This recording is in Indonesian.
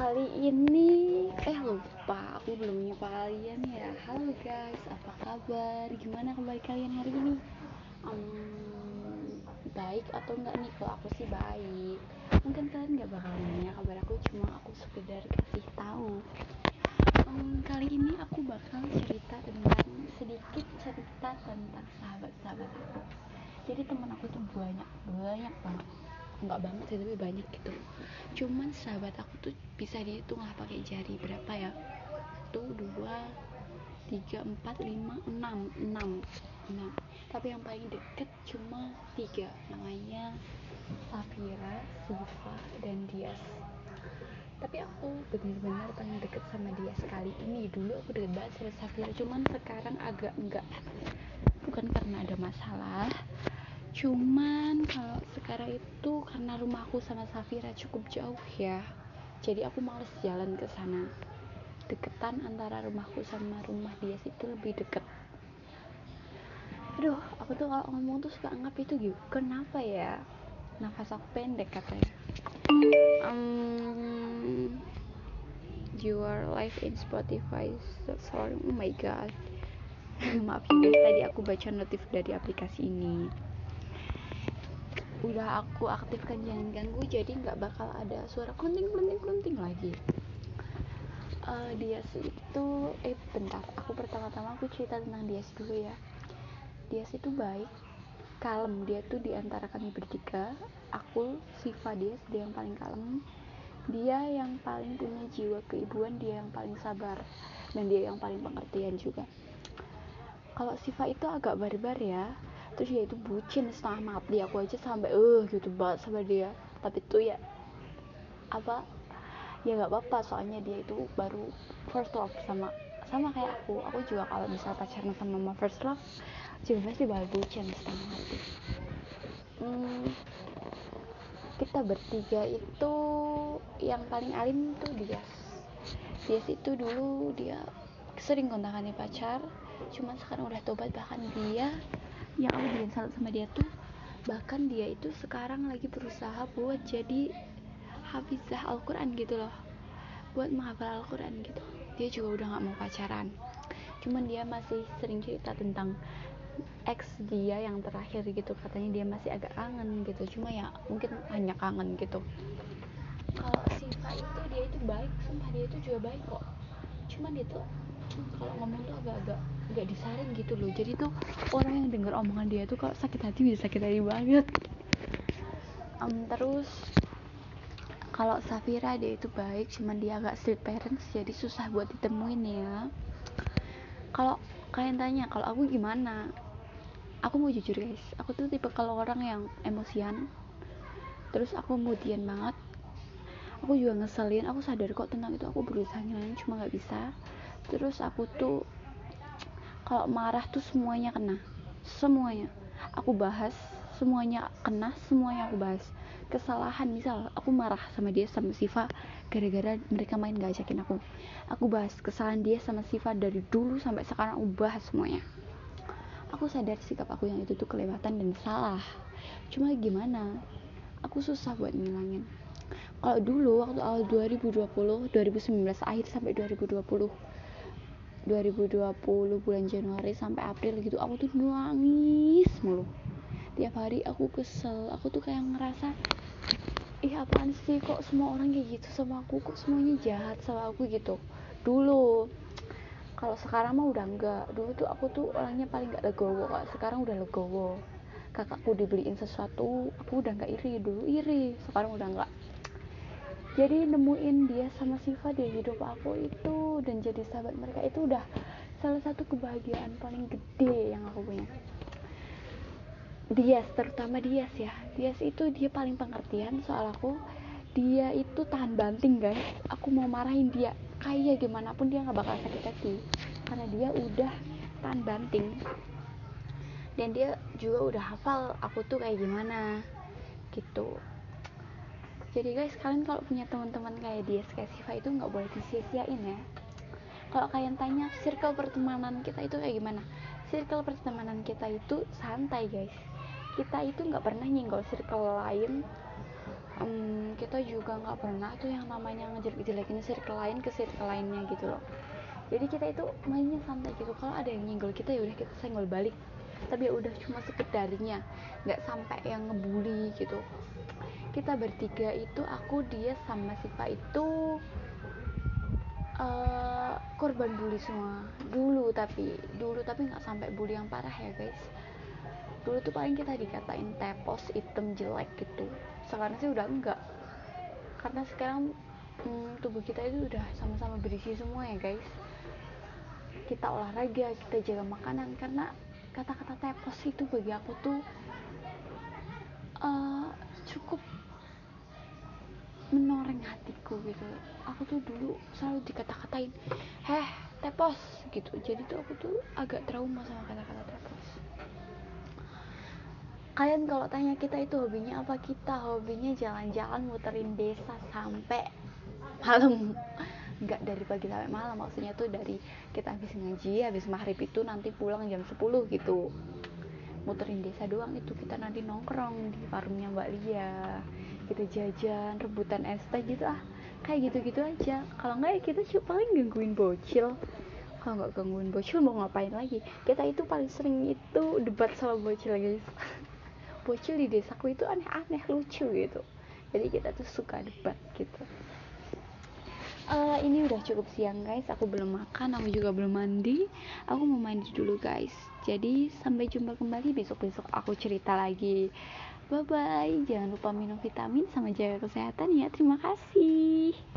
kali ini. Eh lupa. Aku belum nyapa kalian ya. Halo guys. Apa kabar? Gimana kabar kalian hari ini? Um, baik atau enggak nih? Kalau aku sih baik. Mungkin kalian nggak bakal nanya kabar aku cuma aku sekedar kasih tahu. Um, kali ini aku bakal cerita tentang sedikit cerita tentang sahabat-sahabat aku. Jadi teman aku tuh banyak banyak banget nggak banget sih tapi banyak gitu. Cuman sahabat aku tuh bisa dihitung lah pakai jari berapa ya. Tuh dua tiga empat lima enam enam. Enam. Tapi yang paling deket cuma tiga namanya Safira, Siva, dan Dias. Tapi aku benar-benar paling deket sama dia sekali ini. Dulu aku deket banget sama Safira cuman sekarang agak enggak bukan karena ada masalah cuman kalau sekarang itu karena rumahku sama Safira cukup jauh ya jadi aku males jalan ke sana. Deketan antara rumahku sama rumah dia itu lebih deket. Aduh aku tuh kalau ngomong tuh suka ngap itu gitu kenapa ya? Nafas aku pendek katanya. Um, your live in Spotify sorry. Oh my god. Maaf ya tadi aku baca notif dari aplikasi ini udah aku aktifkan jangan ganggu jadi nggak bakal ada suara klunting klunting klunting lagi. Uh, dia itu eh bentar. Aku pertama-tama aku cerita tentang dia dulu ya. Dia itu baik kalem. Dia tuh di antara kami bertiga. Aku Siva dia dia yang paling kalem. Dia yang paling punya jiwa keibuan dia yang paling sabar dan dia yang paling pengertian juga. Kalau Siva itu agak barbar ya terus dia itu bucin setengah mati aku aja sampai eh uh, gitu banget sama dia. Tapi tuh ya apa ya nggak apa-apa soalnya dia itu baru first love sama sama kayak aku. Aku juga kalau bisa pacaran sama mama first love juga pasti bakal bucin setengah mati. Hmm, kita bertiga itu yang paling alim tuh dia. Dia itu dulu dia sering kontakannya pacar cuman sekarang udah tobat bahkan dia yang aku bikin salut sama dia tuh bahkan dia itu sekarang lagi berusaha buat jadi hafizah Al-Quran gitu loh. Buat menghafal Al-Quran gitu. Dia juga udah gak mau pacaran. Cuman dia masih sering cerita tentang ex dia yang terakhir gitu. Katanya dia masih agak kangen gitu. Cuma ya mungkin hanya kangen gitu. Kalau Siva itu dia itu baik. Sumpah dia itu juga baik kok. Cuman dia kalau ngomong tuh agak-agak nggak disaring gitu loh. Jadi tuh orang yang dengar omongan dia tuh kalau sakit hati bisa sakit hati banget. Um, terus kalau Safira dia itu baik cuman dia agak strict parents jadi susah buat ditemuin ya. Kalau kalian tanya kalau aku gimana? Aku mau jujur guys. Aku tuh tipe kalau orang yang emosian terus aku kemudian banget. Aku juga ngeselin aku sadar kok tentang itu. Aku berusaha ngilangin cuma nggak bisa terus aku tuh kalau marah tuh semuanya kena. Semuanya. Aku bahas semuanya kena semuanya aku bahas. Kesalahan misal aku marah sama dia sama Siva gara-gara mereka main gak ajakin aku. Aku bahas kesalahan dia sama Siva dari dulu sampai sekarang aku bahas semuanya. Aku sadar sikap aku yang itu tuh kelewatan dan salah. Cuma gimana? Aku susah buat ngilangin. Kalau dulu waktu awal 2020 2019 akhir sampai 2020 2020 bulan Januari sampai April gitu aku tuh nangis mulu. Tiap hari aku kesel aku tuh kayak ngerasa ih apaan sih? Kok semua orang kayak gitu sama aku? Kok semuanya jahat sama aku? gitu. Dulu kalau sekarang mah udah enggak. Dulu tuh aku tuh orangnya paling gak legowo kak. Sekarang udah legowo. Kakakku dibeliin sesuatu aku udah nggak iri. Dulu iri sekarang udah nggak jadi nemuin dia sama Siva di hidup aku itu dan jadi sahabat mereka itu udah salah satu kebahagiaan paling gede yang aku punya. Dias terutama Dias ya. Dias itu dia paling pengertian soal aku. Dia itu tahan banting guys. Aku mau marahin dia. Kayak gimana pun dia nggak bakal sakit hati. Karena dia udah tahan banting. Dan dia juga udah hafal aku tuh kayak gimana. Gitu jadi guys kalian kalau punya teman-teman kayak dia kayak Siva itu nggak boleh disia-siain ya. Kalau kalian tanya circle pertemanan kita itu kayak gimana? Circle pertemanan kita itu santai guys. Kita itu nggak pernah nyenggol circle lain. Um, kita juga nggak pernah tuh yang namanya ngejelek-jelekin circle lain ke circle lainnya gitu loh. Jadi kita itu mainnya santai gitu. Kalau ada yang nyenggol kita ya udah kita senggol balik. Tapi ya udah cuma sekedarnya. Nggak sampai yang ngebully gitu kita bertiga itu aku dia sama si Pak itu uh, korban bully semua. Dulu tapi dulu tapi nggak sampai bully yang parah ya guys. Dulu tuh paling kita dikatain tepos item jelek gitu. Sekarang sih udah enggak. Karena sekarang hmm, tubuh kita itu udah sama-sama berisi semua ya guys. Kita olahraga kita jaga makanan. Karena kata-kata tepos itu bagi aku tuh uh, cukup menoreng hatiku gitu. Aku tuh dulu selalu dikata-katain heh tepos gitu. Jadi tuh aku tuh agak trauma sama kata-kata tepos. Kalian kalau tanya kita itu hobinya apa kita hobinya jalan-jalan muterin desa sampai malam. Nggak dari pagi sampai malam maksudnya tuh dari kita habis ngaji habis maghrib itu nanti pulang jam 10 gitu muterin desa doang itu kita nanti nongkrong di warungnya Mbak Lia kita jajan rebutan es teh gitu ah kayak gitu-gitu aja. Kalau nggak ya kita cuma paling gangguin bocil. Kalau nggak gangguin bocil mau ngapain lagi? Kita itu paling sering itu debat sama bocil guys. Bocil di desaku itu aneh-aneh lucu gitu. Jadi kita tuh suka debat gitu uh, ini udah cukup siang guys. Aku belum makan aku juga belum mandi. Aku mau mandi dulu guys. Jadi sampai jumpa kembali. Besok-besok aku cerita lagi. Bye bye jangan lupa minum vitamin sama jaga kesehatan ya. Terima kasih